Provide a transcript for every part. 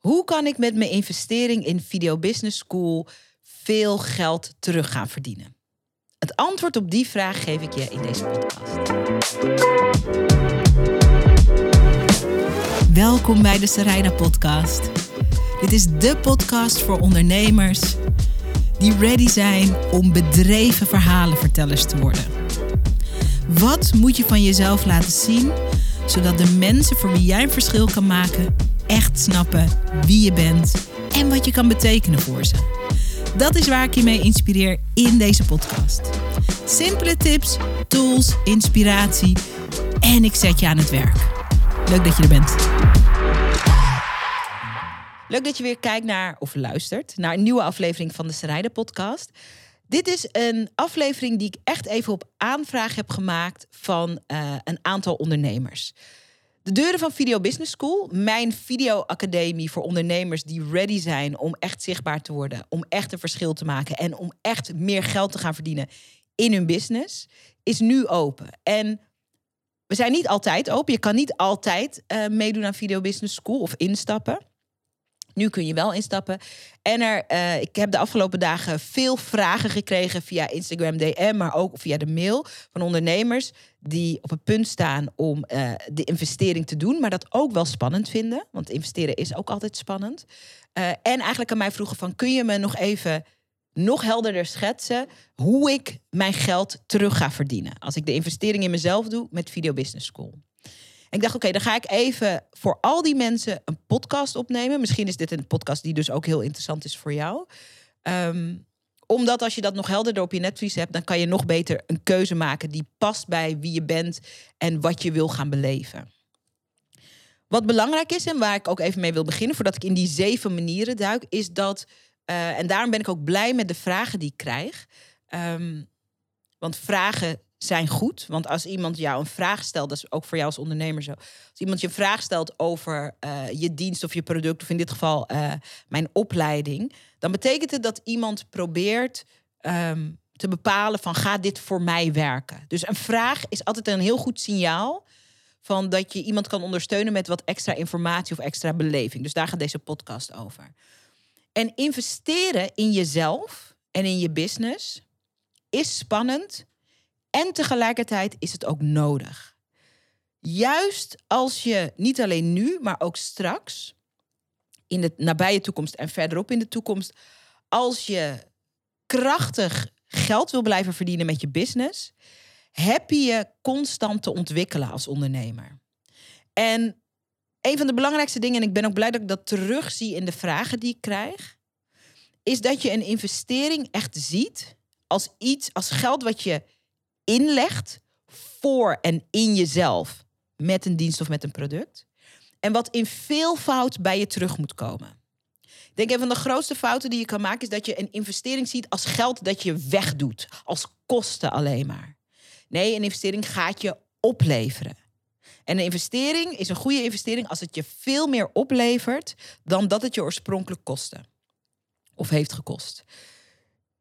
Hoe kan ik met mijn investering in Video Business School veel geld terug gaan verdienen? Het antwoord op die vraag geef ik je in deze podcast. Welkom bij de Sarayda Podcast. Dit is de podcast voor ondernemers die ready zijn om bedreven verhalenvertellers te worden. Wat moet je van jezelf laten zien, zodat de mensen voor wie jij een verschil kan maken echt snappen wie je bent en wat je kan betekenen voor ze? Dat is waar ik je mee inspireer in deze podcast. Simpele tips, tools, inspiratie en ik zet je aan het werk. Leuk dat je er bent. Leuk dat je weer kijkt naar of luistert naar een nieuwe aflevering van de Serijden podcast. Dit is een aflevering die ik echt even op aanvraag heb gemaakt van uh, een aantal ondernemers. De deuren van Video Business School, mijn videoacademie voor ondernemers die ready zijn om echt zichtbaar te worden, om echt een verschil te maken en om echt meer geld te gaan verdienen in hun business, is nu open. En we zijn niet altijd open. Je kan niet altijd uh, meedoen aan Video Business School of instappen. Nu kun je wel instappen. En er, uh, ik heb de afgelopen dagen veel vragen gekregen via Instagram DM, maar ook via de mail van ondernemers die op het punt staan om uh, de investering te doen, maar dat ook wel spannend vinden. Want investeren is ook altijd spannend. Uh, en eigenlijk aan mij vroegen van, kun je me nog even nog helderder schetsen hoe ik mijn geld terug ga verdienen als ik de investering in mezelf doe met Video Business School. Ik dacht, oké, dan ga ik even voor al die mensen een podcast opnemen. Misschien is dit een podcast die dus ook heel interessant is voor jou. Um, omdat als je dat nog helderder op je netvlies hebt, dan kan je nog beter een keuze maken die past bij wie je bent en wat je wil gaan beleven. Wat belangrijk is en waar ik ook even mee wil beginnen, voordat ik in die zeven manieren duik, is dat, uh, en daarom ben ik ook blij met de vragen die ik krijg. Um, want vragen zijn goed. Want als iemand jou een vraag stelt, dat is ook voor jou als ondernemer zo. Als iemand je een vraag stelt over uh, je dienst of je product, of in dit geval uh, mijn opleiding, dan betekent het dat iemand probeert um, te bepalen van gaat dit voor mij werken. Dus een vraag is altijd een heel goed signaal van dat je iemand kan ondersteunen met wat extra informatie of extra beleving. Dus daar gaat deze podcast over. En investeren in jezelf en in je business is spannend en tegelijkertijd is het ook nodig. Juist als je niet alleen nu, maar ook straks, in de nabije toekomst en verderop in de toekomst, als je krachtig geld wil blijven verdienen met je business, heb je constant te ontwikkelen als ondernemer. En een van de belangrijkste dingen, en ik ben ook blij dat ik dat terugzie in de vragen die ik krijg, is dat je een investering echt ziet als iets, als geld wat je inlegt voor en in jezelf met een dienst of met een product. En wat in veel fout bij je terug moet komen. Ik denk een van de grootste fouten die je kan maken is dat je een investering ziet als geld dat je wegdoet, als kosten alleen maar. Nee, een investering gaat je opleveren. En een investering is een goede investering als het je veel meer oplevert dan dat het je oorspronkelijk kostte of heeft gekost.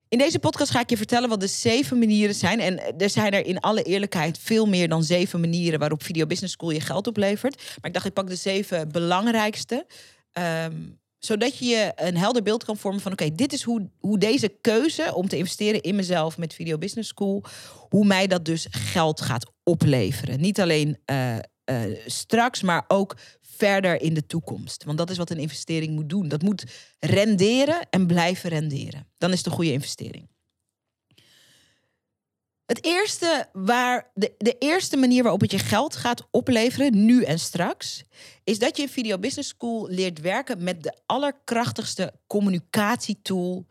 In deze podcast ga ik je vertellen wat de zeven manieren zijn. En er zijn er in alle eerlijkheid veel meer dan zeven manieren waarop Video Business School je geld oplevert. Maar ik dacht, ik pak de zeven belangrijkste. Um, zodat je je een helder beeld kan vormen van: oké, dit is hoe, hoe deze keuze om te investeren in mezelf met Video Business School, hoe mij dat dus geld gaat opleveren. Niet alleen uh, uh, straks, maar ook verder in de toekomst. Want dat is wat een investering moet doen. Dat moet renderen en blijven renderen. Dan is het een goede investering. Het eerste waar de, de eerste manier waarop het je geld gaat opleveren, nu en straks, is dat je in Video Business School leert werken met de allerkrachtigste communicatietool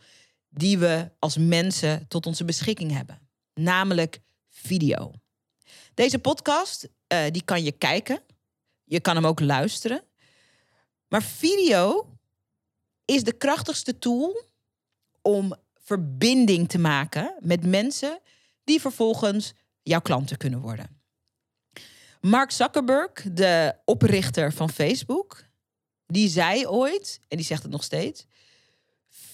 die we als mensen tot onze beschikking hebben, namelijk video. Deze podcast, uh, die kan je kijken je kan hem ook luisteren. Maar video is de krachtigste tool om verbinding te maken met mensen die vervolgens jouw klanten kunnen worden. Mark Zuckerberg, de oprichter van Facebook, die zei ooit, en die zegt het nog steeds: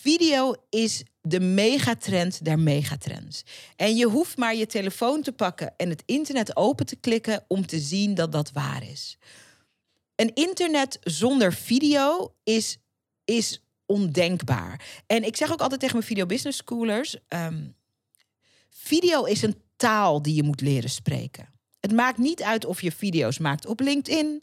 video is de megatrend der megatrends. En je hoeft maar je telefoon te pakken en het internet open te klikken om te zien dat dat waar is. Een internet zonder video is is ondenkbaar. En ik zeg ook altijd tegen mijn video business schoolers: ehm, video is een taal die je moet leren spreken. Het maakt niet uit of je video's maakt op LinkedIn,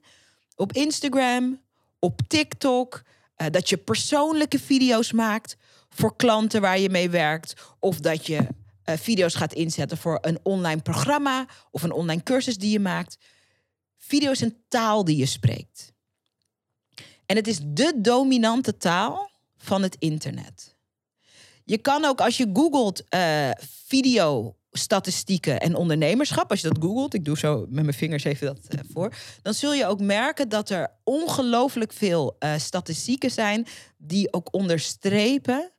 op Instagram, op TikTok, uh, dat je persoonlijke video's maakt voor klanten waar je mee werkt, of dat je uh, video's gaat inzetten voor een online programma of een online cursus die je maakt. Video is een taal die je spreekt. En het is de dominante taal van het internet. Je kan ook als je googelt uh, video statistieken en ondernemerschap, als je dat googelt, ik doe zo met mijn vingers even dat uh, voor, dan zul je ook merken dat er ongelooflijk veel uh, statistieken zijn die ook onderstrepen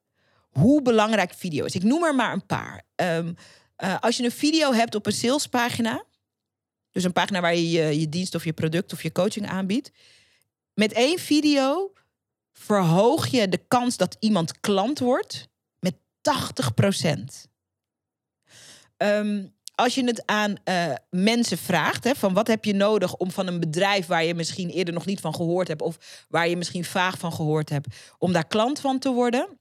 hoe belangrijk video is. Ik noem er maar een paar. Um, uh, als je een video hebt op een salespagina, dus een pagina waar je, je je dienst of je product of je coaching aanbiedt, met één video verhoog je de kans dat iemand klant wordt met 80 procent. Um, als je het aan uh, mensen vraagt, hè, van wat heb je nodig om van een bedrijf waar je misschien eerder nog niet van gehoord hebt, of waar je misschien vaag van gehoord hebt, om daar klant van te worden,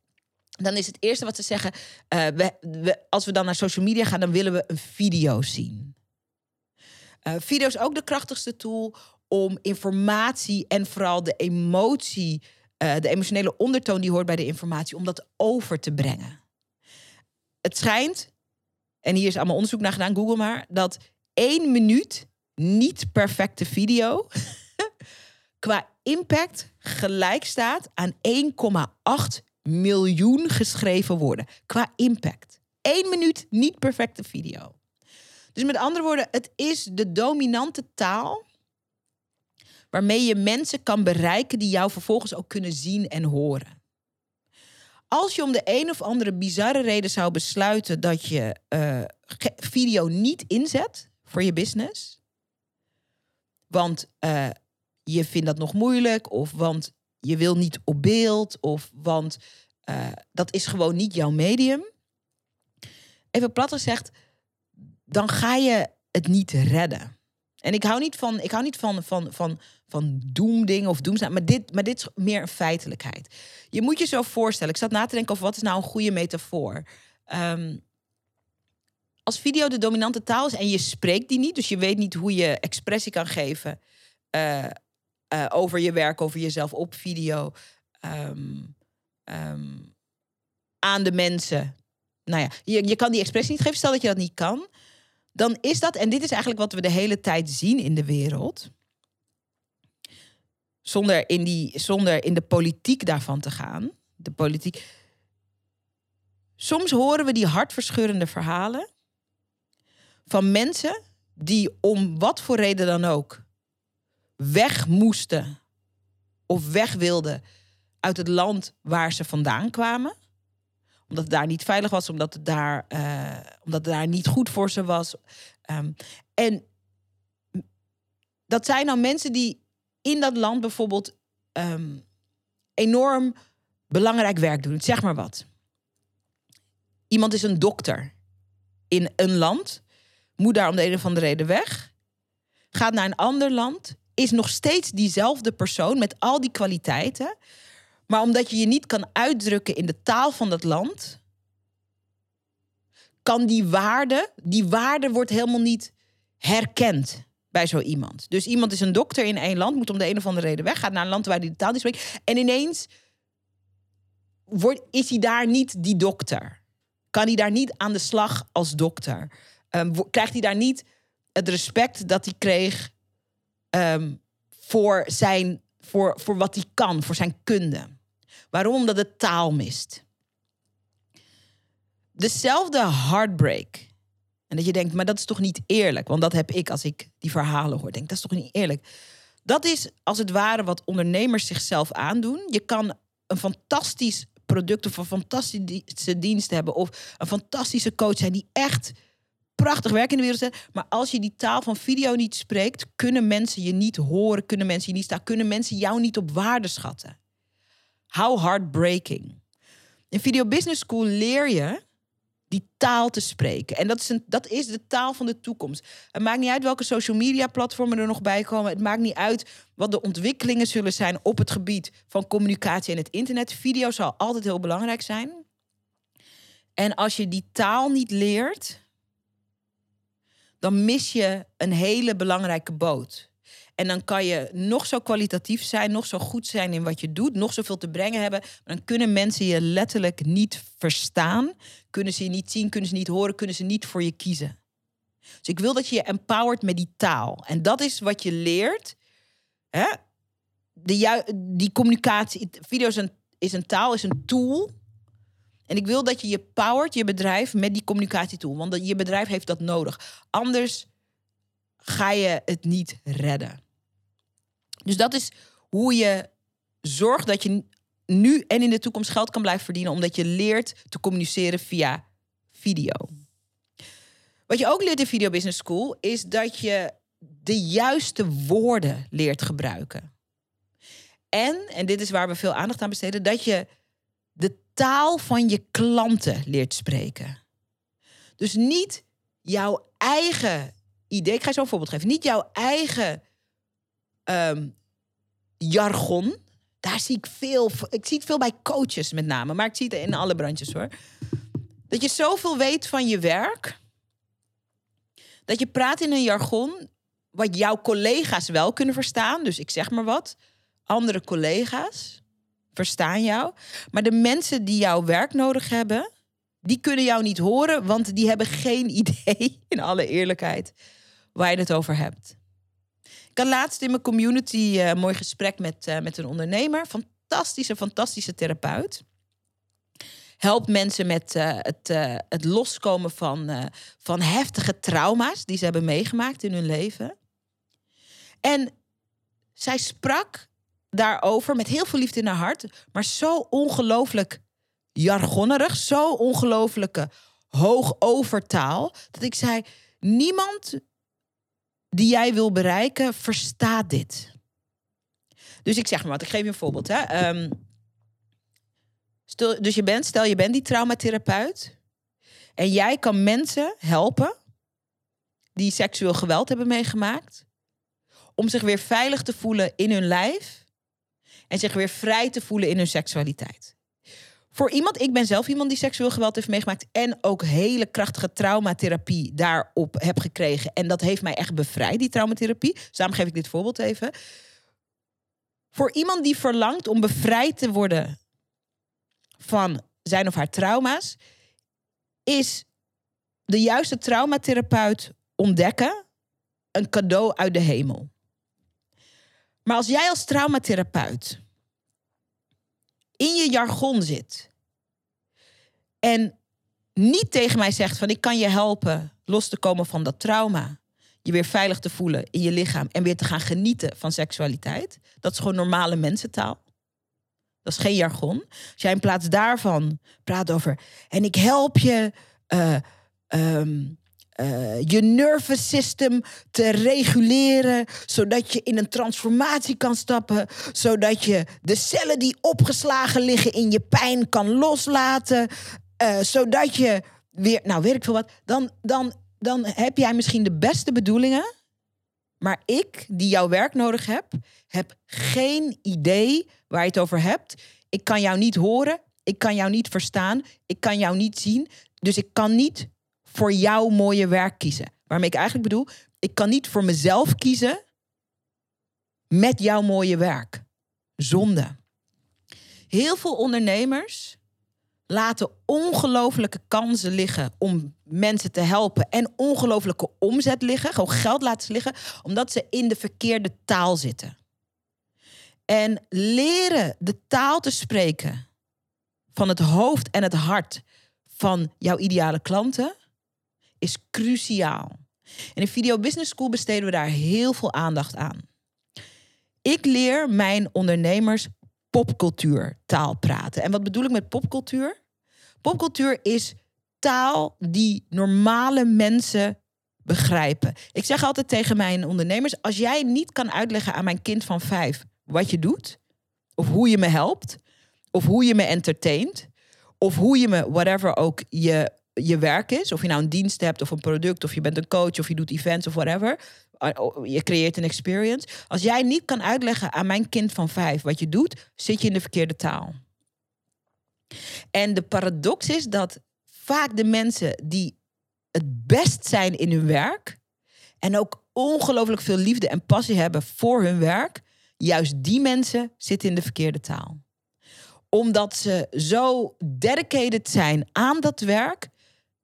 dan is het eerste wat ze zeggen, uh, we, als we dan naar social media gaan, dan willen we een video zien. Uh, video is ook de krachtigste tool om informatie en vooral de emotie, de emotionele ondertoon die hoort bij de informatie, om dat over te brengen. Het schijnt en hier is allemaal onderzoek naar gedaan, Google maar, dat één minuut niet perfecte video qua impact gelijk staat aan 1,8 miljoen geschreven woorden. Qua impact. Eén minuut niet perfecte video. Dus met andere woorden, het is de dominante taal waarmee je mensen kan bereiken die jou vervolgens ook kunnen zien en horen. Als je om de een of andere bizarre reden zou besluiten dat je uh, video niet inzet voor je business, want uh, je vindt dat nog moeilijk, of want je wil niet op beeld, of want uh, dat is gewoon niet jouw medium. Even plat gezegd, dan ga je het niet redden. En ik hou niet van, ik hou niet van, van, van, van doemdingen of doemstaan, maar dit, maar dit is meer een feitelijkheid. Je moet je zo voorstellen, ik zat na te denken over wat is nou een goede metafoor. Um, als video de dominante taal is en je spreekt die niet, dus je weet niet hoe je expressie kan geven uh, uh, over je werk, over jezelf op video, um, um, aan de mensen. Nou ja, je, je kan die expressie niet geven, stel dat je dat niet kan dan is dat, en dit is eigenlijk wat we de hele tijd zien in de wereld, zonder in, die, zonder in de politiek daarvan te gaan. De politiek. Soms horen we die hartverscheurende verhalen van mensen die om wat voor reden dan ook weg moesten of weg wilden uit het land waar ze vandaan kwamen omdat het daar niet veilig was, omdat het daar, uh, omdat het daar niet goed voor ze was. Um, en dat zijn dan mensen die in dat land bijvoorbeeld um, enorm belangrijk werk doen. Zeg maar wat. Iemand is een dokter in een land, moet daar om de een of andere reden weg, gaat naar een ander land, is nog steeds diezelfde persoon met al die kwaliteiten. Maar omdat je je niet kan uitdrukken in de taal van dat land, kan die waarde, die waarde wordt helemaal niet herkend bij zo iemand. Dus iemand is een dokter in één land, moet om de een of andere reden weg, gaat naar een land waar hij de taal niet spreekt. En ineens wordt, is hij daar niet die dokter. Kan hij daar niet aan de slag als dokter? Um, krijgt hij daar niet het respect dat hij kreeg um, voor, zijn, voor, voor wat hij kan, voor zijn kunde? Waarom? Omdat het taal mist. Dezelfde heartbreak. En dat je denkt, maar dat is toch niet eerlijk? Want dat heb ik als ik die verhalen hoor. Denk, dat is toch niet eerlijk? Dat is als het ware wat ondernemers zichzelf aandoen. Je kan een fantastisch product of een fantastische dienst hebben. Of een fantastische coach zijn die echt prachtig werk in de wereld zet. Maar als je die taal van video niet spreekt, kunnen mensen je niet horen, kunnen mensen je niet staan, kunnen mensen jou niet op waarde schatten. How heartbreaking. In Video Business School leer je die taal te spreken. En dat is, een, dat is de taal van de toekomst. Het maakt niet uit welke social media platformen er nog bij komen. Het maakt niet uit wat de ontwikkelingen zullen zijn op het gebied van communicatie en het internet. Video zal altijd heel belangrijk zijn. En als je die taal niet leert, dan mis je een hele belangrijke boot. En dan kan je nog zo kwalitatief zijn, nog zo goed zijn in wat je doet, nog zoveel te brengen hebben. Dan kunnen mensen je letterlijk niet verstaan. Kunnen ze je niet zien, kunnen ze niet horen, kunnen ze niet voor je kiezen. Dus ik wil dat je je empowert met die taal. En dat is wat je leert. Hè? De die communicatie, video is een, is een taal, is een tool. En ik wil dat je je powert, je bedrijf, met die communicatietool. Want je bedrijf heeft dat nodig. Anders ga je het niet redden. Dus dat is hoe je zorgt dat je nu en in de toekomst geld kan blijven verdienen, omdat je leert te communiceren via video. Wat je ook leert in Video Business School is dat je de juiste woorden leert gebruiken. En, en dit is waar we veel aandacht aan besteden, dat je de taal van je klanten leert spreken. Dus niet jouw eigen idee. Ik ga je zo een voorbeeld geven. Niet jouw eigen Ehm, jargon. Daar zie ik veel. Ik zie het veel bij coaches met name, maar ik zie het in alle branches hoor. Dat je zoveel weet van je werk. Dat je praat in een jargon wat jouw collega's wel kunnen verstaan. Dus ik zeg maar wat. Andere collega's verstaan jou. Maar de mensen die jouw werk nodig hebben, die kunnen jou niet horen, want die hebben geen idee, in alle eerlijkheid, waar je het over hebt. Ik had laatst in mijn community uh, een mooi gesprek met, uh, met een ondernemer. Fantastische, fantastische therapeut. Helpt mensen met uh, het, het loskomen van, van heftige trauma's die ze hebben meegemaakt in hun leven. En zij sprak daarover met heel veel liefde in haar hart, maar zo ongelooflijk jargonnerig, zo ongelooflijke hoogovertaal, dat ik zei: niemand die jij wil bereiken, verstaat dit. Dus ik zeg maar wat, ik geef je een voorbeeld. Hè. Um, stel, dus je bent, stel je bent die traumatherapeut. En jij kan mensen helpen die seksueel geweld hebben meegemaakt. Om zich weer veilig te voelen in hun lijf. En zich weer vrij te voelen in hun seksualiteit voor iemand, ik ben zelf iemand die seksueel geweld heeft meegemaakt en ook hele krachtige traumatherapie daarop heb gekregen. En dat heeft mij echt bevrijd, die traumatherapie. Dus geef ik dit voorbeeld even. Voor iemand die verlangt om bevrijd te worden van zijn of haar trauma's, is de juiste traumatherapeut ontdekken een cadeau uit de hemel. Maar als jij als traumatherapeut in je jargon zit. En niet tegen mij zegt van ik kan je helpen los te komen van dat trauma. Je weer veilig te voelen in je lichaam en weer te gaan genieten van seksualiteit. Dat is gewoon normale mensentaal. Dat is geen jargon. Als jij in plaats daarvan praat over en ik help je uh, uh, je nervous system te reguleren, zodat je in een transformatie kan stappen, zodat je de cellen die opgeslagen liggen in je pijn kan loslaten, uh, zodat je weer, nou weet ik veel wat, dan, dan, dan heb jij misschien de beste bedoelingen, maar ik, die jouw werk nodig heb, heb geen idee waar je het over hebt. Ik kan jou niet horen, ik kan jou niet verstaan, ik kan jou niet zien, dus ik kan niet voor jouw mooie werk kiezen. Waarmee ik eigenlijk bedoel, ik kan niet voor mezelf kiezen met jouw mooie werk. Zonde. Heel veel ondernemers laten ongelofelijke kansen liggen om mensen te helpen en ongelofelijke omzet liggen, gewoon geld laten liggen, omdat ze in de verkeerde taal zitten. En leren de taal te spreken van het hoofd en het hart van jouw ideale klanten is cruciaal. En in Video Business School besteden we daar heel veel aandacht aan. Ik leer mijn ondernemers popcultuur taal praten. En wat bedoel ik met popcultuur? Popcultuur is taal die normale mensen begrijpen. Ik zeg altijd tegen mijn ondernemers: als jij niet kan uitleggen aan mijn kind van vijf wat je doet, of hoe je me helpt, of hoe je me entertaint, of hoe je me, whatever ook, je je werk is. Of je nou een dienst hebt of een product, of je bent een coach of je doet events of whatever. Uh, oh, Je creëert een experience. Als jij niet kan uitleggen aan mijn kind van vijf wat je doet, zit je in de verkeerde taal. En de paradox is dat vaak de mensen die het best zijn in hun werk en ook ongelooflijk veel liefde en passie hebben voor hun werk, juist die mensen zitten in de verkeerde taal. Omdat ze zo dedicated zijn aan dat werk,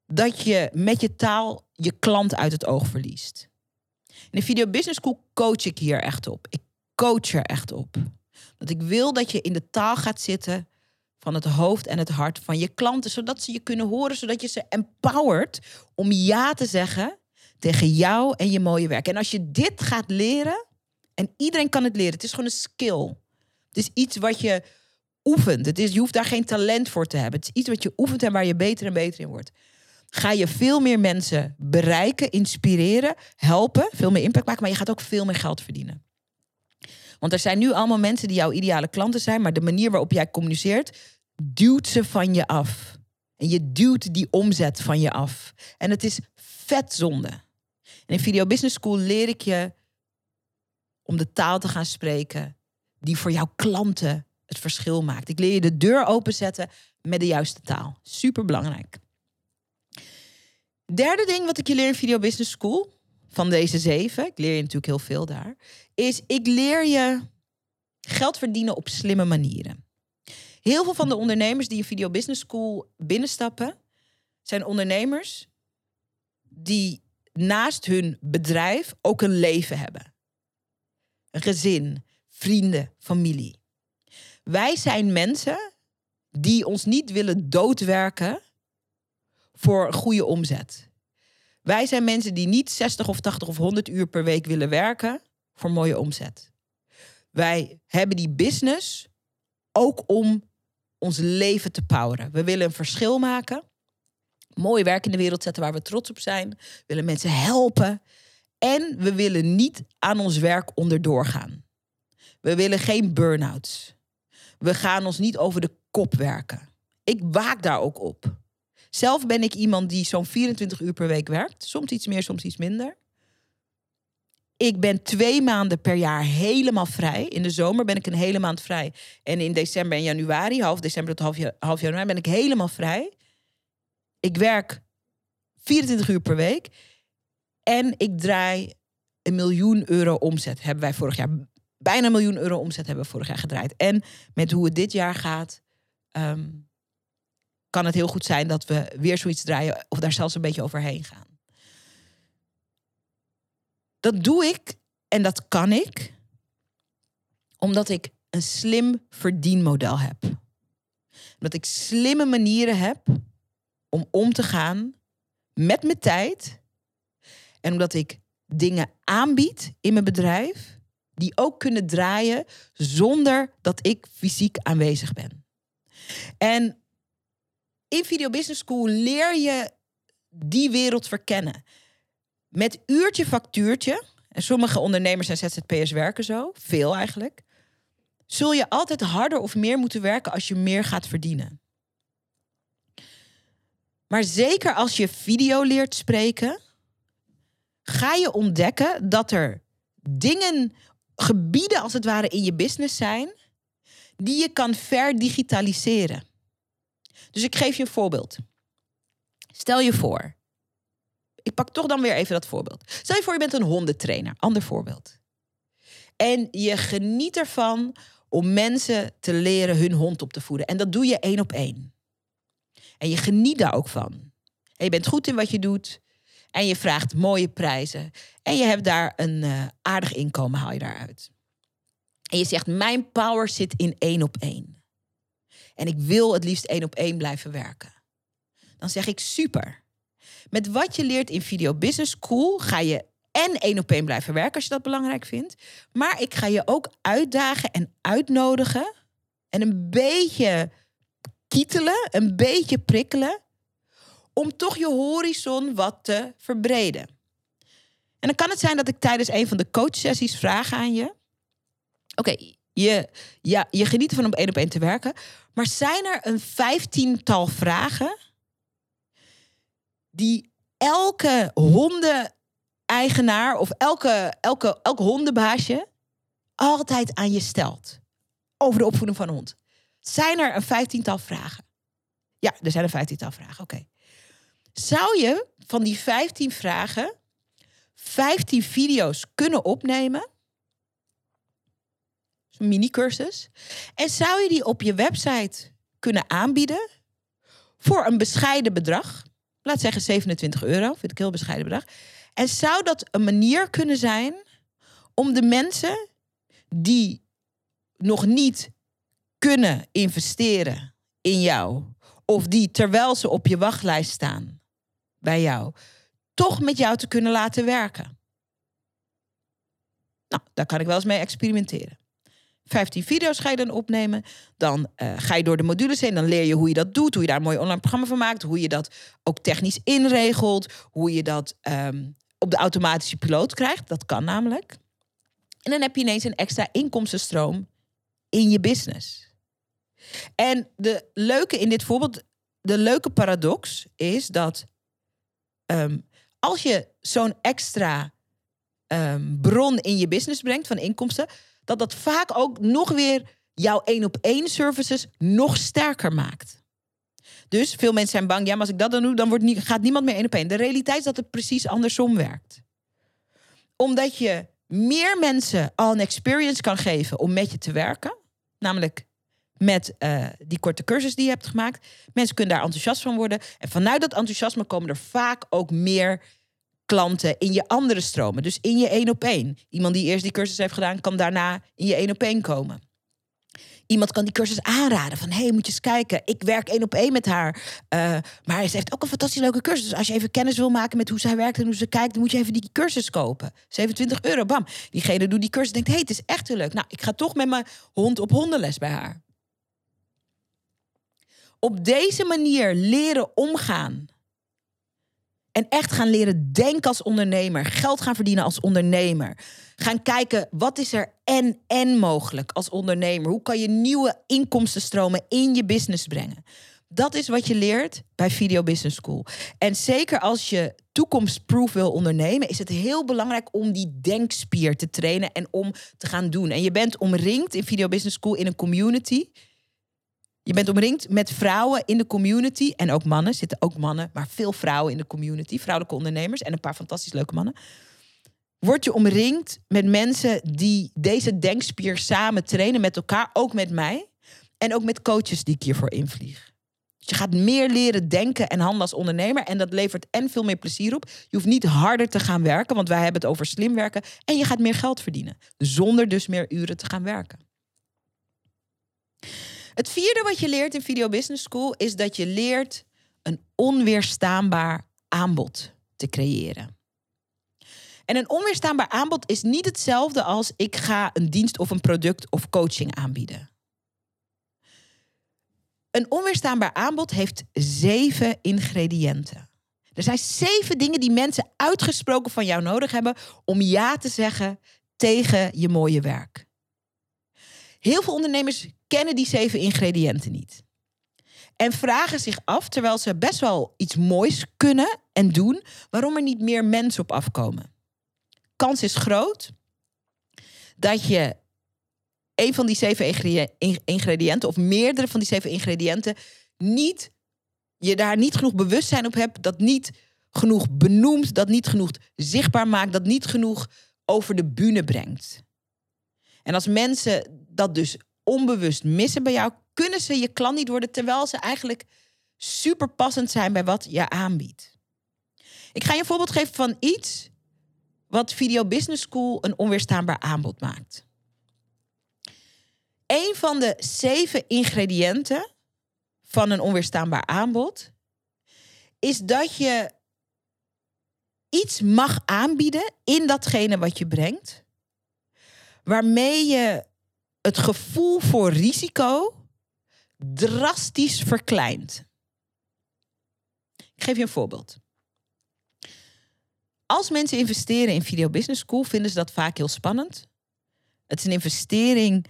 dat je met je taal je klant uit het oog verliest. In de Video Business School coach ik hier echt op. Ik coach er echt op. Dat ik wil dat je in de taal gaat zitten van het hoofd en het hart van je klanten, zodat ze je kunnen horen, zodat je ze empowert om ja te zeggen tegen jou en je mooie werk. En als je dit gaat leren, en iedereen kan het leren, het is gewoon een skill. Het is iets wat je oefent. Het is, je hoeft daar geen talent voor te hebben. Het is iets wat je oefent en waar je beter en beter in wordt. Ga je veel meer mensen bereiken, inspireren, helpen, veel meer impact maken, maar je gaat ook veel meer geld verdienen. Want er zijn nu allemaal mensen die jouw ideale klanten zijn, maar de manier waarop jij communiceert, duwt ze van je af. En je duwt die omzet van je af. En het is vet zonde. In Video Business School leer ik je om de taal te gaan spreken die voor jouw klanten het verschil maakt. Ik leer je de deur openzetten met de juiste taal. Super belangrijk. Derde ding wat ik je leer in Video Business School, van deze zeven, ik leer je natuurlijk heel veel daar, is ik leer je geld verdienen op slimme manieren. Heel veel van de ondernemers die in Video Business School binnenstappen, zijn ondernemers die naast hun bedrijf ook een leven hebben. Een gezin, vrienden, familie. Wij zijn mensen die ons niet willen doodwerken voor goede omzet. Wij zijn mensen die niet 60 of 80 of 100 uur per week willen werken voor mooie omzet. Wij hebben die business ook om ons leven te poweren. We willen een verschil maken. Mooi werk in de wereld zetten waar we trots op zijn. We willen mensen helpen. En we willen niet aan ons werk onderdoor gaan. We willen geen burn-outs. We gaan ons niet over de kop werken. Ik waak daar ook op. Zelf ben ik iemand die zo'n 24 uur per week werkt. Soms iets meer, soms iets minder. Ik ben twee maanden per jaar helemaal vrij. In de zomer ben ik een hele maand vrij. En in december en januari, half december tot half, half januari, ben ik helemaal vrij. Ik werk 24 uur per week. En ik draai een miljoen euro omzet. Hebben wij vorig jaar bijna een miljoen euro omzet hebben we vorig jaar gedraaid. En met hoe het dit jaar gaat, ehm, kan het heel goed zijn dat we weer zoiets draaien of daar zelfs een beetje overheen gaan. Dat doe ik en dat kan ik omdat ik een slim verdienmodel heb. Dat ik slimme manieren heb om om te gaan met mijn tijd. En omdat ik dingen aanbied in mijn bedrijf die ook kunnen draaien zonder dat ik fysiek aanwezig ben. En in Video Business School leer je die wereld verkennen. Met uurtje factuurtje, en sommige ondernemers en ZZP'ers werken zo, veel eigenlijk, zul je altijd harder of meer moeten werken als je meer gaat verdienen. Maar zeker als je video leert spreken, ga je ontdekken dat er dingen, gebieden als het ware in je business zijn, die je kan verdigitaliseren. Dus ik geef je een voorbeeld. Stel je voor, ik pak toch dan weer even dat voorbeeld. Stel je voor, je bent een hondentrainer, ander voorbeeld. En je geniet ervan om mensen te leren hun hond op te voeden. En dat doe je één op één. En je geniet daar ook van. En je bent goed in wat je doet. En je vraagt mooie prijzen. En je hebt daar een uh, aardig inkomen, haal je daaruit. En je zegt, mijn power zit in één op één. En ik wil het liefst één op één blijven werken. Dan zeg ik, super. Met wat je leert in Video Business School ga je en één op één blijven werken als je dat belangrijk vindt. Maar ik ga je ook uitdagen en uitnodigen. En een beetje kietelen, een beetje prikkelen. Om toch je horizon wat te verbreden. En dan kan het zijn dat ik tijdens een van de coachsessies vraag aan je. Oké, je, ja, je geniet ervan om één op één te werken. Maar zijn er een vijftiental vragen die elke hondeneigenaar of elke, elke, elk hondenbaasje altijd aan je stelt over de opvoeding van een hond. Zijn er een vijftiental vragen? Ja, er zijn een vijftiental vragen. Oké. Zou je van die 15 vragen 15 video's kunnen opnemen? Een mini-cursus. En zou je die op je website kunnen aanbieden voor een bescheiden bedrag? Laat zeggen 27 euro, vind ik heel bescheiden bedrag. En zou dat een manier kunnen zijn om de mensen die nog niet kunnen investeren in jou, of die terwijl ze op je wachtlijst staan bij jou, toch met jou te kunnen laten werken? Nou, daar kan ik wel eens mee experimenteren. 15 video's ga je dan opnemen. Dan uh, ga je door de modules heen. Dan leer je hoe je dat doet. Hoe je daar een mooi online programma van maakt. Hoe je dat ook technisch inregelt. Hoe je dat um, op de automatische piloot krijgt. Dat kan namelijk. En dan heb je ineens een extra inkomstenstroom in je business. En de leuke in dit voorbeeld, de leuke paradox is dat um, als je zo'n extra um, bron in je business brengt van inkomsten, dat dat vaak ook nog weer jouw één op één services nog sterker maakt. Dus veel mensen zijn bang, ja, maar als ik dat dan doe, dan wordt gaat niemand meer één op één. De realiteit is dat het precies andersom werkt. Omdat je meer mensen al een experience kan geven om met je te werken, namelijk met uh, die korte cursus die je hebt gemaakt. Mensen kunnen daar enthousiast van worden. En vanuit dat enthousiasme komen er vaak ook meer klanten in je andere stromen. Dus in je één op één. Iemand die eerst die cursus heeft gedaan, kan daarna in je één op één komen. Iemand kan die cursus aanraden van, hey, moet je eens kijken. Ik werk één op één met haar. Uh, maar ze heeft ook een fantastisch leuke cursus. Dus als je even kennis wil maken met hoe zij werkt en hoe ze kijkt... dan moet je even die cursus kopen. 27 euro, bam. Diegene doet die cursus denkt, hey, het is echt heel leuk. Nou, ik ga toch met mijn hond op hondenles bij haar. Op deze manier leren omgaan en echt gaan leren denken als ondernemer. Geld gaan verdienen als ondernemer. Gaan kijken wat is er en en mogelijk als ondernemer. Hoe kan je nieuwe inkomstenstromen in je business brengen. Dat is wat je leert bij Video Business School. En zeker als je toekomstproof wil ondernemen, is het heel belangrijk om die denkspier te trainen en om te gaan doen. En je bent omringd in Video Business School in een community je bent omringd met vrouwen in de community. En ook mannen, zitten ook mannen, maar veel vrouwen in de community. Vrouwelijke ondernemers en een paar fantastisch leuke mannen. Word je omringd met mensen die deze denkspier samen trainen met elkaar, ook met mij. En ook met coaches die ik hiervoor invlieg. Dus je gaat meer leren denken en handelen als ondernemer. En dat levert en veel meer plezier op. Je hoeft niet harder te gaan werken, want wij hebben het over slim werken. En je gaat meer geld verdienen. Zonder dus meer uren te gaan werken. Het vierde wat je leert in Video Business School is dat je leert een onweerstaanbaar aanbod te creëren. En een onweerstaanbaar aanbod is niet hetzelfde als ik ga een dienst of een product of coaching aanbieden. Een onweerstaanbaar aanbod heeft zeven ingrediënten. Er zijn zeven dingen die mensen uitgesproken van jou nodig hebben om ja te zeggen tegen je mooie werk. Heel veel ondernemers kennen die zeven ingrediënten niet. En vragen zich af, terwijl ze best wel iets moois kunnen en doen, waarom er niet meer mensen op afkomen. Kans is groot dat je een van die zeven ingrediënten, of meerdere van die zeven ingrediënten, niet, je daar niet genoeg bewustzijn op hebt, dat niet genoeg benoemt, dat niet genoeg zichtbaar maakt, dat niet genoeg over de bühne brengt. En als mensen dat dus onbewust missen bij jou, kunnen ze je klant niet worden terwijl ze eigenlijk super passend zijn bij wat je aanbiedt. Ik ga je een voorbeeld geven van iets wat Video Business School een onweerstaanbaar aanbod maakt. Een van de zeven ingrediënten van een onweerstaanbaar aanbod is dat je iets mag aanbieden in datgene wat je brengt, waarmee je het gevoel voor risico drastisch verkleint. Ik geef je een voorbeeld. Als mensen investeren in Video Business School, vinden ze dat vaak heel spannend. Het is een investering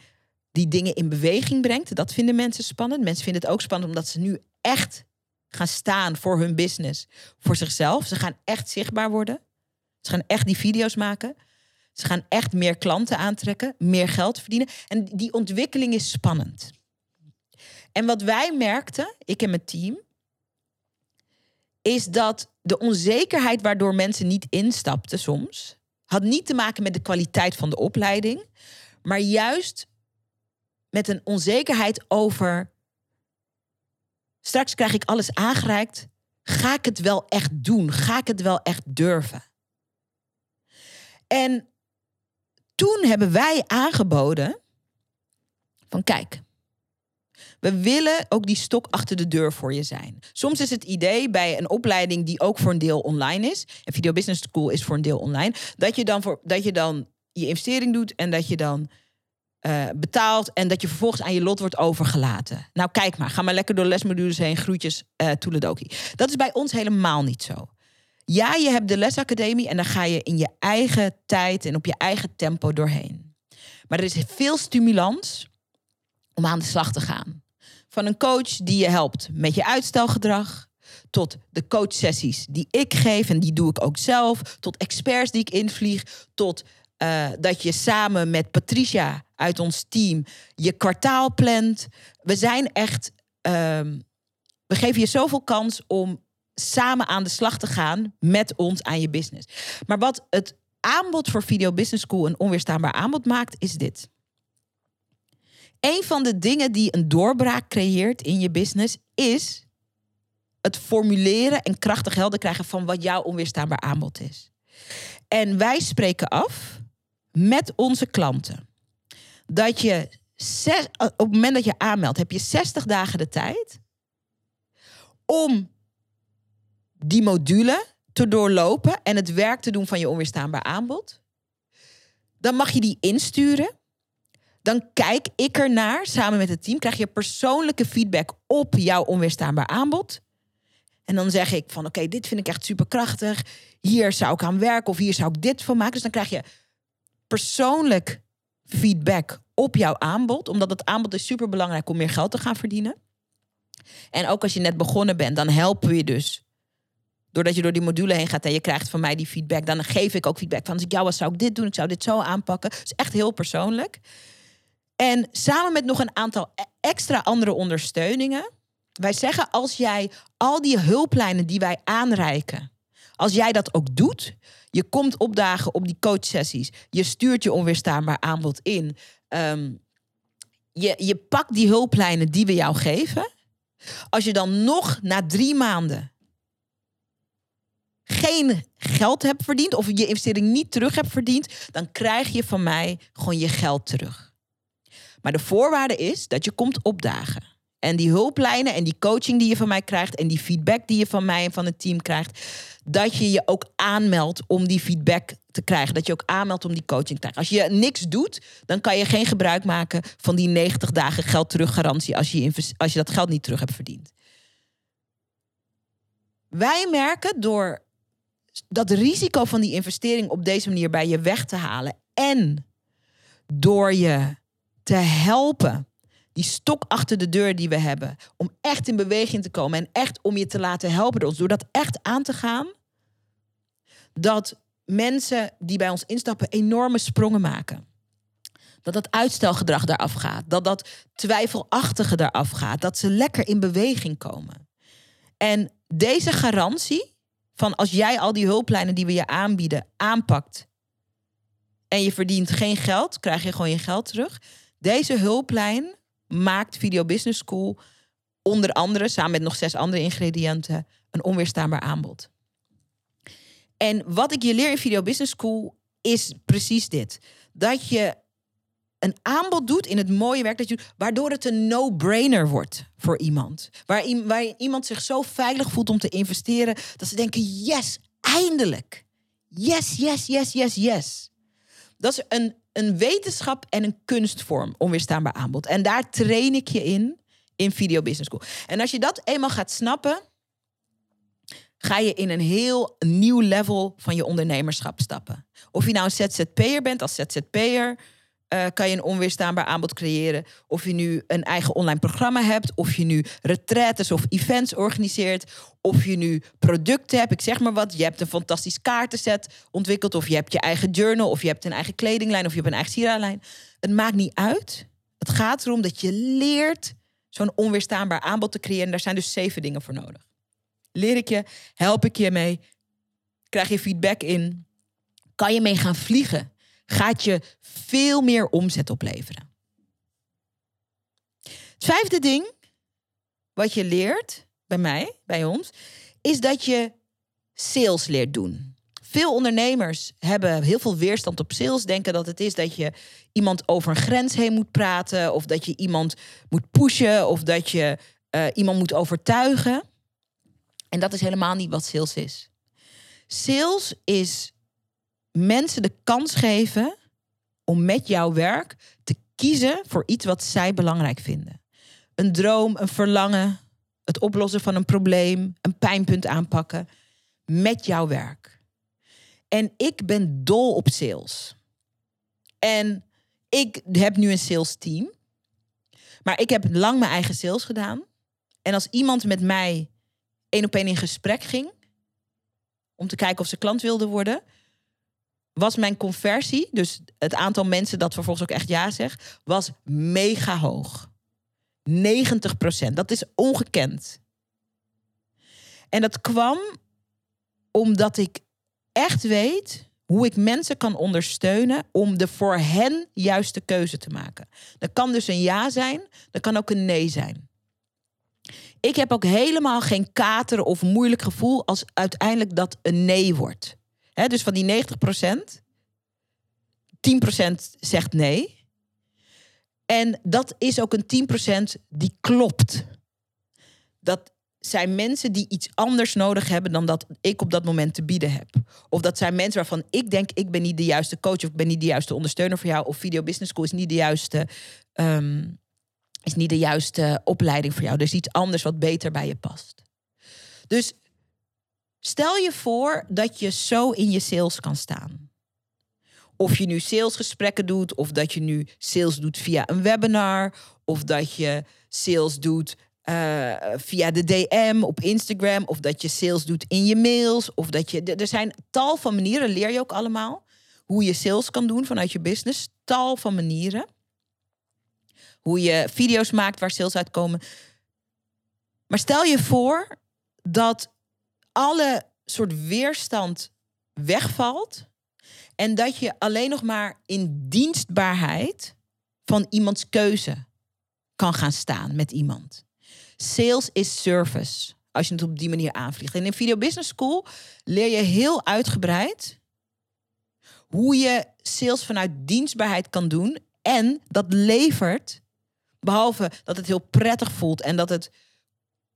die dingen in beweging brengt. Dat vinden mensen spannend. Mensen vinden het ook spannend omdat ze nu echt gaan staan voor hun business, voor zichzelf. Ze gaan echt zichtbaar worden. Ze gaan echt die video's maken. Ze gaan echt meer klanten aantrekken, meer geld verdienen. En die ontwikkeling is spannend. En wat wij merkten, ik en mijn team, is dat de onzekerheid waardoor mensen niet instapten soms, had niet te maken met de kwaliteit van de opleiding, maar juist met een onzekerheid over straks krijg ik alles aangereikt, ga ik het wel echt doen? Ga ik het wel echt durven? En toen hebben wij aangeboden van kijk, we willen ook die stok achter de deur voor je zijn. Soms is het idee bij een opleiding die ook voor een deel online is, en Video Business School is voor een deel online, dat je dan, voor, dat je, dan je investering doet en dat je dan uh, betaalt en dat je vervolgens aan je lot wordt overgelaten. Nou, kijk maar, ga maar lekker door lesmodules heen, groetjes, uh, toeledoki. Dat is bij ons helemaal niet zo. Ja, je hebt de lesacademie en dan ga je in je eigen tijd en op je eigen tempo doorheen. Maar er is veel stimulans om aan de slag te gaan. Van een coach die je helpt met je uitstelgedrag, tot de coachsessies die ik geef en die doe ik ook zelf, tot experts die ik invlieg, tot uh, dat je samen met Patricia uit ons team je kwartaal plant. We zijn echt, um, we geven je zoveel kans om samen aan de slag te gaan met ons aan je business. Maar wat het aanbod voor Video Business School een onweerstaanbaar aanbod maakt, is dit. Een van de dingen die een doorbraak creëert in je business is het formuleren en krachtig helder krijgen van wat jouw onweerstaanbaar aanbod is. En wij spreken af met onze klanten dat je op het moment dat je aanmeldt, heb je 60 dagen de tijd om die module te doorlopen en het werk te doen van je onweerstaanbaar aanbod. Dan mag je die insturen. Dan kijk ik ernaar samen met het team. Krijg je persoonlijke feedback op jouw onweerstaanbaar aanbod. En dan zeg ik van oké, dit vind ik echt superkrachtig. Hier zou ik aan werken of hier zou ik dit van maken. Dus dan krijg je persoonlijk feedback op jouw aanbod. Omdat het aanbod is super belangrijk om meer geld te gaan verdienen. En ook als je net begonnen bent, dan helpen we je dus doordat je door die module heen gaat en je krijgt van mij die feedback, dan geef ik ook feedback van als ik jou was, zou ik dit doen, ik zou dit zo aanpakken. Het is echt heel persoonlijk. En samen met nog een aantal e- extra andere ondersteuningen. Wij zeggen als jij al die hulplijnen die wij aanreiken, als jij dat ook doet, je komt opdagen op die coachsessies, je stuurt je onweerstaanbaar aanbod in, ehm, je, je pakt die hulplijnen die we jou geven. Als je dan nog na drie maanden geen geld hebt verdiend of je investering niet terug hebt verdiend, dan krijg je van mij gewoon je geld terug. Maar de voorwaarde is dat je komt opdagen. En die hulplijnen en die coaching die je van mij krijgt en die feedback die je van mij en van het team krijgt, dat je je ook aanmeldt om die feedback te krijgen. Dat je ook aanmeldt om die coaching te krijgen. Als je niks doet, dan kan je geen gebruik maken van die 90 dagen geld teruggarantie als je, als je dat geld niet terug hebt verdiend. Wij merken door dat risico van die investering op deze manier bij je weg te halen en door je te helpen, die stok achter de deur die we hebben, om echt in beweging te komen en echt om je te laten helpen door ons, door dat echt aan te gaan, dat mensen die bij ons instappen enorme sprongen maken. Dat dat uitstelgedrag eraf gaat, dat dat twijfelachtige eraf gaat, dat ze lekker in beweging komen. En deze garantie, van als jij al die hulplijnen die we je aanbieden aanpakt en je verdient geen geld, krijg je gewoon je geld terug. Deze hulplijn maakt Video Business School onder andere samen met nog zes andere ingrediënten een onweerstaanbaar aanbod. En wat ik je leer in Video Business School is precies dit: dat je een aanbod doet in het mooie werk dat je doet, waardoor het een no-brainer wordt voor iemand. Waar, waar iemand zich zo veilig voelt om te investeren, dat ze denken: yes, eindelijk. Yes, yes, yes, yes, yes. Dat is een, een wetenschap en een kunstvorm, onweerstaanbaar aanbod. En daar train ik je in, in Video Business School. En als je dat eenmaal gaat snappen, ga je in een heel nieuw level van je ondernemerschap stappen. Of je nou een ZZP'er bent als ZZP'er, eh, kan je een onweerstaanbaar aanbod creëren. Of je nu een eigen online programma hebt, of je nu retraites of events organiseert, of je nu producten hebt. Ik zeg maar wat. Je hebt een fantastisch kaartenset ontwikkeld, of je hebt je eigen journal, of je hebt een eigen kledinglijn, of je hebt een eigen sieraadlijn. Het maakt niet uit. Het gaat erom dat je leert zo'n onweerstaanbaar aanbod te creëren. Daar zijn dus zeven dingen voor nodig. Leer ik je, help ik je mee, krijg je feedback in, kan je mee gaan vliegen gaat je veel meer omzet opleveren. Het vijfde ding wat je leert bij mij, bij ons, is dat je sales leert doen. Veel ondernemers hebben heel veel weerstand op sales. Denken dat het is dat je iemand over een grens heen moet praten. Of dat je iemand moet pushen. Of dat je uh, iemand moet overtuigen. En dat is helemaal niet wat sales is. Sales is mensen de kans geven om met jouw werk te kiezen voor iets wat zij belangrijk vinden. Een droom, een verlangen, het oplossen van een probleem, een pijnpunt aanpakken met jouw werk. En ik ben dol op sales. En ik heb nu een sales team. Maar ik heb lang mijn eigen sales gedaan. En als iemand met mij één op één in gesprek ging, om te kijken of ze klant wilde worden, was mijn conversie, dus het aantal mensen dat vervolgens ook echt ja zegt, was mega hoog. 90% Dat is ongekend. En dat kwam omdat ik echt weet hoe ik mensen kan ondersteunen om de voor hen juiste keuze te maken. Dat kan dus een ja zijn, dat kan ook een nee zijn. Ik heb ook helemaal geen kater of moeilijk gevoel als uiteindelijk dat een nee wordt dus van die 90 procent, 10 procent zegt nee. En dat is ook een 10 procent die klopt. Dat zijn mensen die iets anders nodig hebben dan dat ik op dat moment te bieden heb. Of dat zijn mensen waarvan ik denk, ik ben niet de juiste coach of ik ben niet de juiste ondersteuner voor jou. Of Video Business School is niet de juiste, um, is niet de juiste opleiding voor jou. Dus iets anders wat beter bij je past. Dus Stel je voor dat je zo in je sales kan staan. Of je nu salesgesprekken doet, of dat je nu sales doet via een webinar, of dat je sales doet uh, via de DM op Instagram, of dat je sales doet in je mails, of dat je. Er zijn tal van manieren, leer je ook allemaal, hoe je sales kan doen vanuit je business. Tal van manieren. Hoe je video's maakt waar sales uitkomen. Maar stel je voor dat alle soort weerstand wegvalt. En dat je alleen nog maar in dienstbaarheid van iemands keuze kan gaan staan met iemand. Sales is service. Als je het op die manier aanvliegt. En in Video Business School leer je heel uitgebreid hoe je sales vanuit dienstbaarheid kan doen. En dat levert, behalve dat het heel prettig voelt en dat het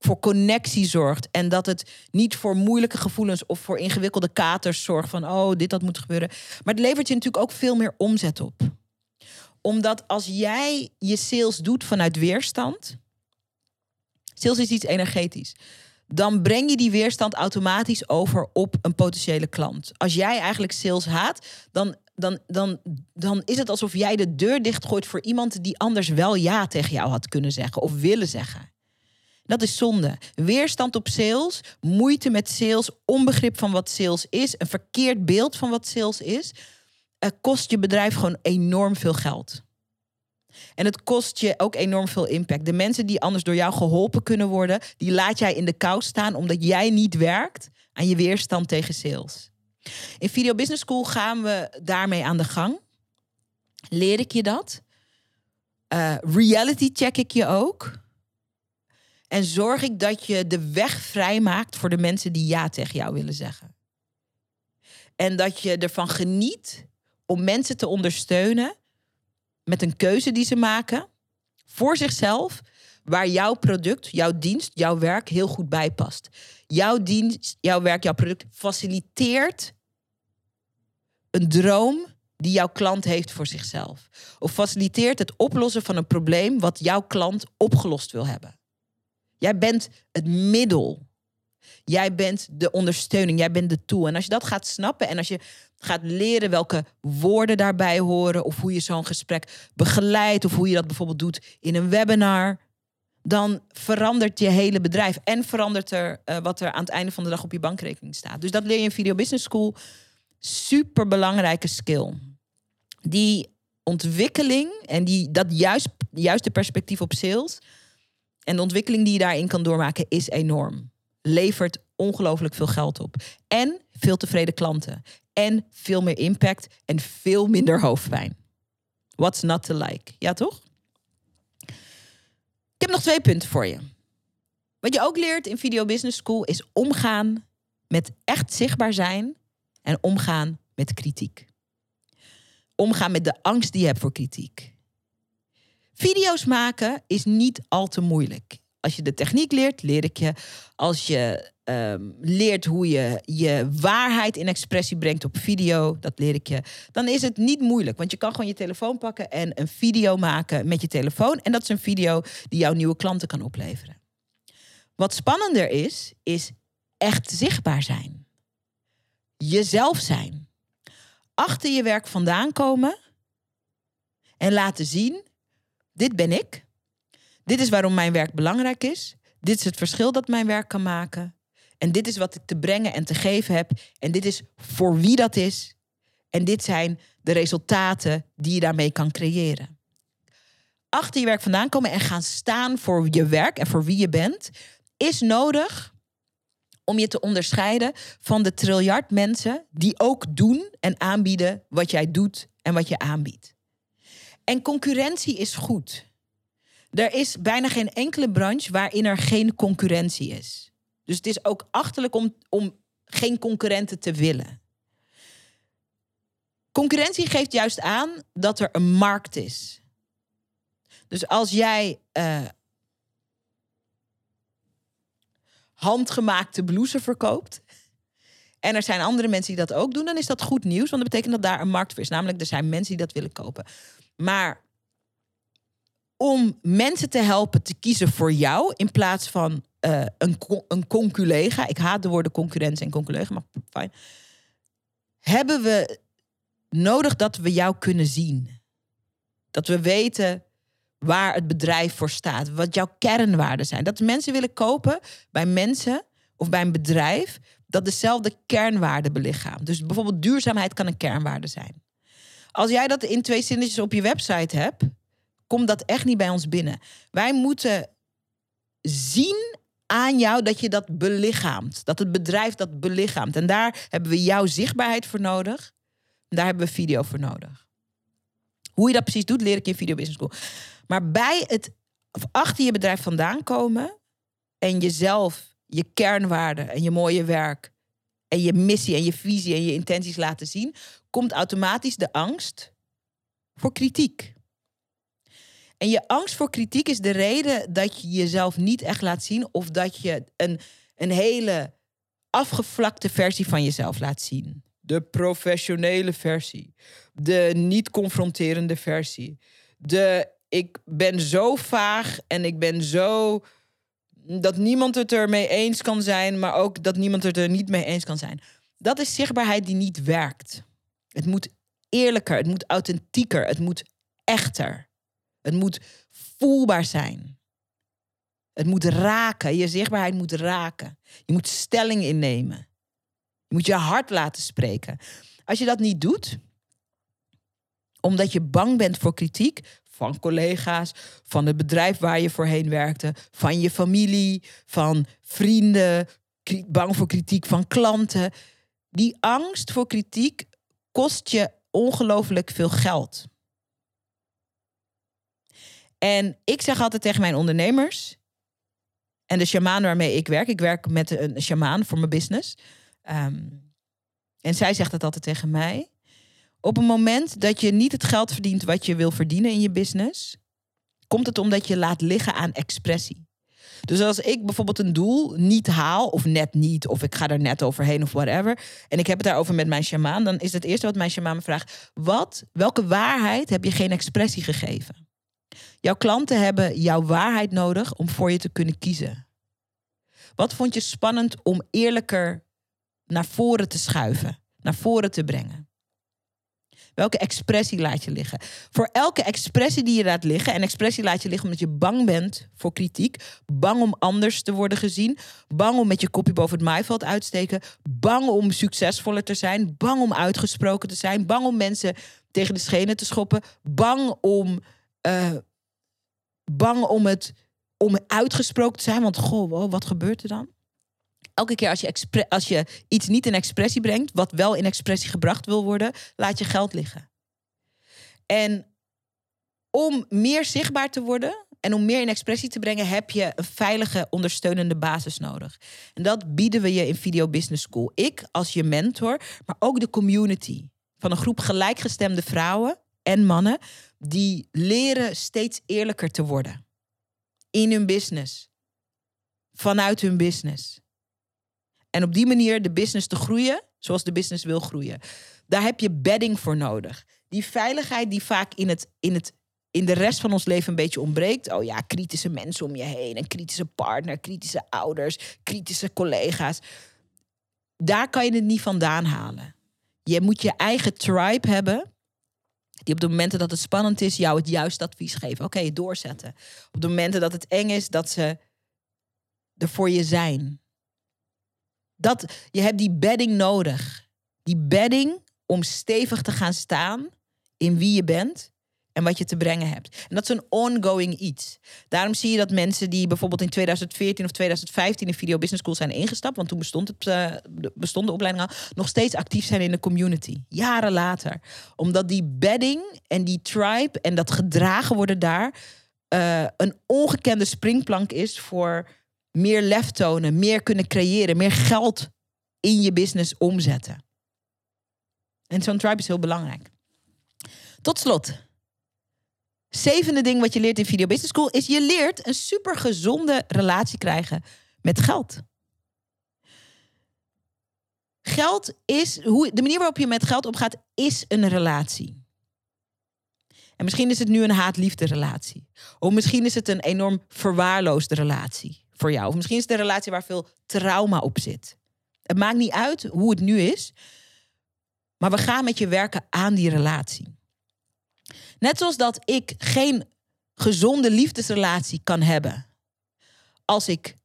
voor connectie zorgt. En dat het niet voor moeilijke gevoelens of voor ingewikkelde katers zorgt van oh, dit dat moet gebeuren. Maar het levert je natuurlijk ook veel meer omzet op. Omdat als jij je sales doet vanuit weerstand. Sales is iets energetisch. Dan breng je die weerstand automatisch over op een potentiële klant. Als jij eigenlijk sales haat, dan, dan, dan, dan is het alsof jij de deur dichtgooit voor iemand die anders wel ja tegen jou had kunnen zeggen of willen zeggen. Dat is zonde. Weerstand op sales, moeite met sales, onbegrip van wat sales is, een verkeerd beeld van wat sales is, kost je bedrijf gewoon enorm veel geld. En het kost je ook enorm veel impact. De mensen die anders door jou geholpen kunnen worden, die laat jij in de kou staan omdat jij niet werkt aan je weerstand tegen sales. In Video Business School gaan we daarmee aan de gang. Leer ik je dat? Uh, reality check ik je ook. En zorg ik dat je de weg vrijmaakt voor de mensen die ja tegen jou willen zeggen. En dat je ervan geniet om mensen te ondersteunen met een keuze die ze maken voor zichzelf, waar jouw product, jouw dienst, jouw werk heel goed bij past. Jouw dienst, jouw werk, jouw product faciliteert een droom die jouw klant heeft voor zichzelf. Of faciliteert het oplossen van een probleem wat jouw klant opgelost wil hebben. Jij bent het middel. Jij bent de ondersteuning. Jij bent de tool. En als je dat gaat snappen en als je gaat leren welke woorden daarbij horen, of hoe je zo'n gesprek begeleidt, of hoe je dat bijvoorbeeld doet in een webinar, dan verandert je hele bedrijf en verandert er uh, wat er aan het einde van de dag op je bankrekening staat. Dus dat leer je in Video Business School. Super belangrijke skill. Die ontwikkeling en die, dat juist, juiste perspectief op sales en de ontwikkeling die je daarin kan doormaken is enorm. Levert ongelooflijk veel geld op. En veel tevreden klanten. En veel meer impact en veel minder hoofdpijn. What's not to like? Ja, toch? Ik heb nog twee punten voor je. Wat je ook leert in Video Business School is omgaan met echt zichtbaar zijn en omgaan met kritiek. Omgaan met de angst die je hebt voor kritiek. Video's maken is niet al te moeilijk. Als je de techniek leert, leer ik je. Als je Ehm, leert hoe je je waarheid in expressie brengt op video, dat leer ik je, dan is het niet moeilijk. Want je kan gewoon je telefoon pakken en een video maken met je telefoon. En dat is een video die jouw nieuwe klanten kan opleveren. Wat spannender is, is echt zichtbaar zijn. Jezelf zijn. Achter je werk vandaan komen en laten zien: dit ben ik. Dit is waarom mijn werk belangrijk is. Dit is het verschil dat mijn werk kan maken. En dit is wat ik te brengen en te geven heb. En dit is voor wie dat is. En dit zijn de resultaten die je daarmee kan creëren. Achter je werk vandaan komen en gaan staan voor je werk en voor wie je bent, is nodig om je te onderscheiden van de triljard mensen die ook doen en aanbieden wat jij doet en wat je aanbiedt. En concurrentie is goed. Er is bijna geen enkele branche waarin er geen concurrentie is. Dus het is ook achterlijk om, om geen concurrenten te willen. Concurrentie geeft juist aan dat er een markt is. Dus als jij uh, handgemaakte blouses verkoopt. En er zijn andere mensen die dat ook doen, dan is dat goed nieuws. Want dat betekent dat daar een markt voor is. Namelijk, er zijn mensen die dat willen kopen. Maar om mensen te helpen te kiezen voor jou in plaats van uh, een, een conculega. Ik haat de woorden concurrentie en conculega, maar fijn. Hebben we nodig dat we jou kunnen zien? Dat we weten waar het bedrijf voor staat, wat jouw kernwaarden zijn. Dat mensen willen kopen bij mensen of bij een bedrijf dat dezelfde kernwaarden belichaamt. Dus bijvoorbeeld duurzaamheid kan een kernwaarde zijn. Als jij dat in twee zinnetjes op je website hebt, komt dat echt niet bij ons binnen. Wij moeten zien aan jou dat je dat belichaamt. Dat het bedrijf dat belichaamt. En daar hebben we jouw zichtbaarheid voor nodig. Daar hebben we video voor nodig. Hoe je dat precies doet, leer ik in Video Business School. Maar bij het achter je bedrijf vandaan komen en jezelf, je kernwaarden en je mooie werk en je missie en je visie en je intenties laten zien, komt automatisch de angst voor kritiek. En je angst voor kritiek is de reden dat je jezelf niet echt laat zien of dat je een, een hele afgevlakte versie van jezelf laat zien. De professionele versie. De niet confronterende versie. De ik ben zo vaag en ik ben zo dat niemand het ermee eens kan zijn, maar ook dat niemand het er niet mee eens kan zijn. Dat is zichtbaarheid die niet werkt. Het moet eerlijker, het moet authentieker, het moet echter. Het moet voelbaar zijn. Het moet raken. Je zichtbaarheid moet raken. Je moet stelling innemen. Je moet je hart laten spreken. Als je dat niet doet, omdat je bang bent voor kritiek van collega's, van het bedrijf waar je voorheen werkte, van je familie, van vrienden, bang voor kritiek van klanten. Die angst voor kritiek kost je ongelooflijk veel geld. En ik zeg altijd tegen mijn ondernemers en de shamaan waarmee ik werk. Ik werk met een shamaan voor mijn business. Ehm, en zij zegt dat altijd tegen mij. Op een moment dat je niet het geld verdient wat je wil verdienen in je business, komt het omdat je laat liggen aan expressie. Dus als ik bijvoorbeeld een doel niet haal, of net niet, of ik ga er net overheen of whatever, en ik heb het daarover met mijn shamaan, dan is het eerste wat mijn shamaan me vraagt: wat, welke waarheid heb je geen expressie gegeven? Jouw klanten hebben jouw waarheid nodig om voor je te kunnen kiezen. Wat vond je spannend om eerlijker naar voren te schuiven, naar voren te brengen? Welke expressie laat je liggen? Voor elke expressie die je laat liggen, en expressie laat je liggen omdat je bang bent voor kritiek, bang om anders te worden gezien, bang om met je kopje boven het maaiveld uit te steken, bang om succesvoller te zijn, bang om uitgesproken te zijn, bang om mensen tegen de schenen te schoppen, bang om, uh, bang om het om uitgesproken te zijn, want goh, wat gebeurt er dan? Elke keer als je, als je iets niet in expressie brengt, wat wel in expressie gebracht wil worden, laat je geld liggen. En om meer zichtbaar te worden en om meer in expressie te brengen, heb je een veilige, ondersteunende basis nodig. En dat bieden we je in Video Business School. Ik als je mentor, maar ook de community van een groep gelijkgestemde vrouwen en mannen die leren steeds eerlijker te worden in hun business, vanuit hun business. En op die manier de business te groeien zoals de business wil groeien. Daar heb je bedding voor nodig. Die veiligheid die vaak in, het, in, het, in de rest van ons leven een beetje ontbreekt. Oh ja, kritische mensen om je heen. Een kritische partner, kritische ouders, kritische collega's. Daar kan je het niet vandaan halen. Je moet je eigen tribe hebben. Die op de momenten dat het spannend is, jou het juiste advies geven. Oké, doorzetten. Op de momenten dat het eng is, dat ze er voor je zijn. Dat, je hebt die bedding nodig. Die bedding om stevig te gaan staan in wie je bent en wat je te brengen hebt. En dat is een ongoing iets. Daarom zie je dat mensen die bijvoorbeeld in 2014 of 2015 in Video Business School zijn ingestapt, want toen bestond, het, bestond de opleiding al, nog steeds actief zijn in de community. Jaren later. Omdat die bedding en die tribe en dat gedragen worden daar uh, een ongekende springplank is voor meer lef tonen, meer kunnen creëren, meer geld in je business omzetten. En zo'n tribe is heel belangrijk. Tot slot. Zevende ding wat je leert in Video Business School is je leert een super gezonde relatie krijgen met geld. Geld is, hoe, de manier waarop je met geld omgaat, is een relatie. En misschien is het nu een haat-liefde relatie. Of misschien is het een enorm verwaarloosde relatie voor jou. Of misschien is het een relatie waar veel trauma op zit. Het maakt niet uit hoe het nu is. Maar we gaan met je werken aan die relatie. Net zoals dat ik geen gezonde liefdesrelatie kan hebben. Als ik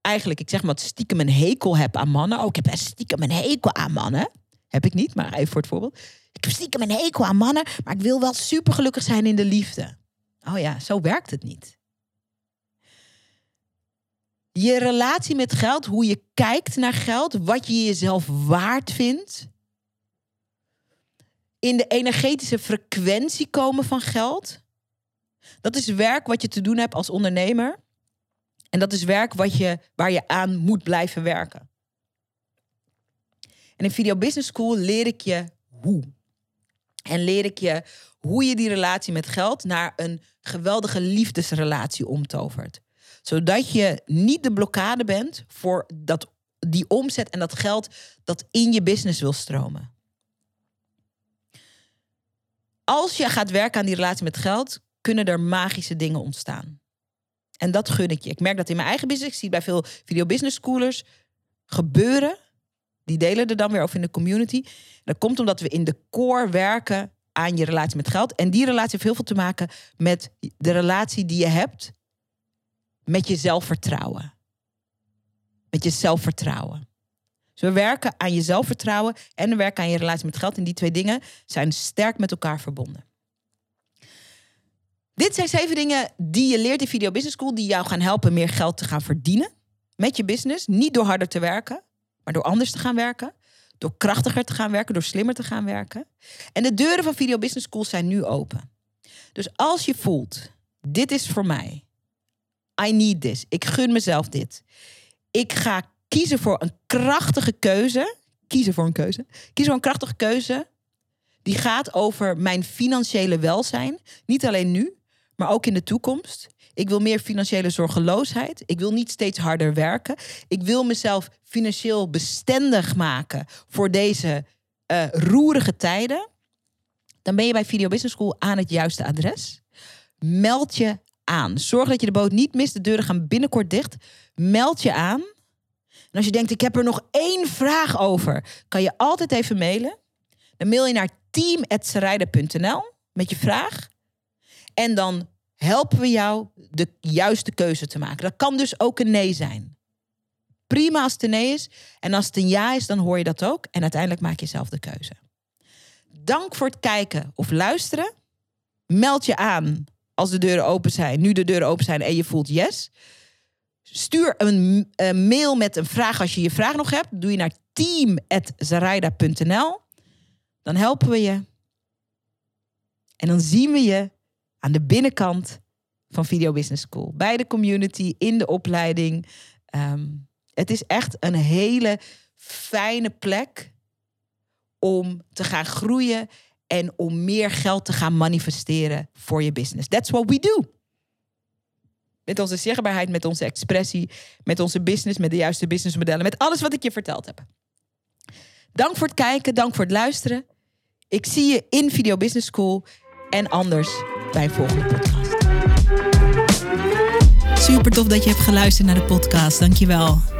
eigenlijk, ik zeg maar, stiekem een hekel heb aan mannen. Oh, ik heb stiekem een hekel aan mannen. Heb ik niet, maar even voor het voorbeeld. Ik heb stiekem een hekel aan mannen, maar ik wil wel super gelukkig zijn in de liefde. Oh ja, zo werkt het niet. Je relatie met geld, hoe je kijkt naar geld, wat je jezelf waard vindt. In de energetische frequentie komen van geld. Dat is werk wat je te doen hebt als ondernemer. En dat is werk wat je, waar je aan moet blijven werken. En in Video Business School leer ik je hoe. En leer ik je hoe je die relatie met geld naar een geweldige liefdesrelatie omtovert zodat je niet de blokkade bent voor dat, die omzet en dat geld dat in je business wil stromen. Als je gaat werken aan die relatie met geld, kunnen er magische dingen ontstaan. En dat gun ik je. Ik merk dat in mijn eigen business. Ik zie bij veel video business schoolers gebeuren. Die delen er dan weer over in de community. Dat komt omdat we in de core werken aan je relatie met geld. En die relatie heeft heel veel te maken met de relatie die je hebt met je zelfvertrouwen. Met je zelfvertrouwen. Dus we werken aan je zelfvertrouwen en we werken aan je relatie met geld. En die twee dingen zijn sterk met elkaar verbonden. Dit zijn zeven dingen die je leert in Video Business School, die jou gaan helpen meer geld te gaan verdienen met je business. Niet door harder te werken, maar door anders te gaan werken. Door krachtiger te gaan werken, door slimmer te gaan werken. En de deuren van Video Business School zijn nu open. Dus als je voelt, dit is voor mij. I need this. Ik gun mezelf dit. Ik ga kiezen voor een krachtige keuze. Kiezen voor een keuze. Kiezen voor een krachtige keuze. Die gaat over mijn financiële welzijn. Niet alleen nu, maar ook in de toekomst. Ik wil meer financiële zorgeloosheid. Ik wil niet steeds harder werken. Ik wil mezelf financieel bestendig maken voor deze uh, roerige tijden. Dan ben je bij Video Business School aan het juiste adres. Meld je aan. Zorg dat je de boot niet mist. De deuren gaan binnenkort dicht. Meld je aan. En als je denkt, ik heb er nog één vraag over, kan je altijd even mailen Dan mail je naar team.serijden.nl met je vraag. En dan helpen we jou de juiste keuze te maken. Dat kan dus ook een nee zijn. Prima als het een nee is. En als het een ja is, dan hoor je dat ook. En uiteindelijk maak je zelf de keuze. Dank voor het kijken of luisteren. Meld je aan als de deuren open zijn. Nu de deuren open zijn en je voelt yes. Stuur een, mail met een vraag als je je vraag nog hebt. Doe je naar team.zaraida.nl. Dan helpen we je. En dan zien we je aan de binnenkant van Video Business School. Bij de community, in de opleiding. Ehm, het is echt een hele fijne plek om te gaan groeien en om meer geld te gaan manifesteren voor je business. That's what we do. Met onze zichtbaarheid, met onze expressie, met onze business, met de juiste businessmodellen, met alles wat ik je verteld heb. Dank voor het kijken, dank voor het luisteren. Ik zie je in Video Business School en anders bij een volgende podcast. Super tof dat je hebt geluisterd naar de podcast. Dankjewel.